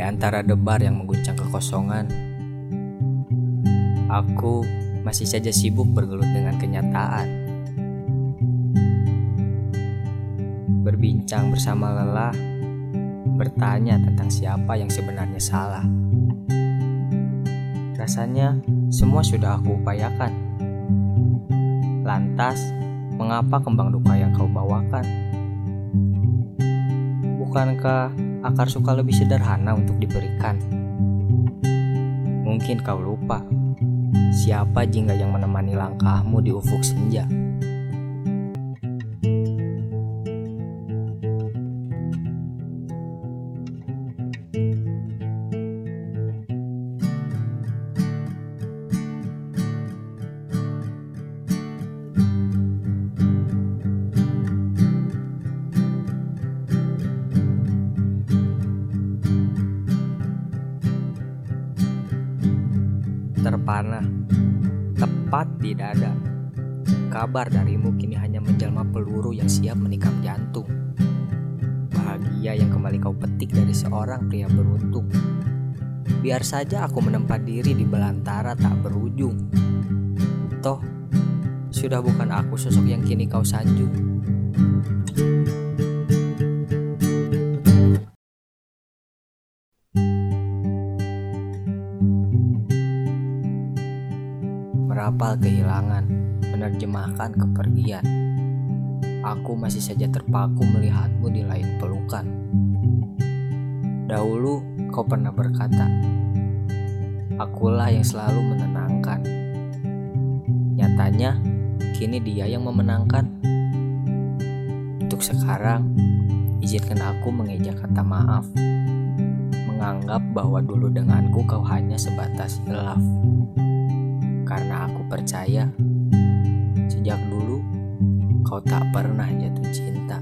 antara debar yang mengguncang kekosongan, aku masih saja sibuk bergelut dengan kenyataan. Berbincang bersama lelah, bertanya tentang siapa yang sebenarnya salah. Rasanya semua sudah aku upayakan. Lantas, mengapa kembang duka yang kau bawakan? Bukankah akar suka lebih sederhana untuk diberikan? Mungkin kau lupa, siapa jingga yang menemani langkahmu di ufuk senja? Terpana, tepat di dada. Kabar darimu kini hanya menjelma peluru yang siap menikam jantung. Bahagia yang kembali kau petik dari seorang pria beruntung. Biar saja aku menempat diri di belantara tak berujung. Toh, sudah bukan aku sosok yang kini kau sanjung. Merapal kehilangan, menerjemahkan kepergian. Aku masih saja terpaku melihatmu di lain pelukan. Dahulu kau pernah berkata, akulah yang selalu menenangkan. Nyatanya, kini dia yang memenangkan. Untuk sekarang, izinkan aku mengejak kata maaf. Menganggap bahwa dulu denganku kau hanya sebatas aku percaya sejak dulu kau tak pernah jatuh cinta.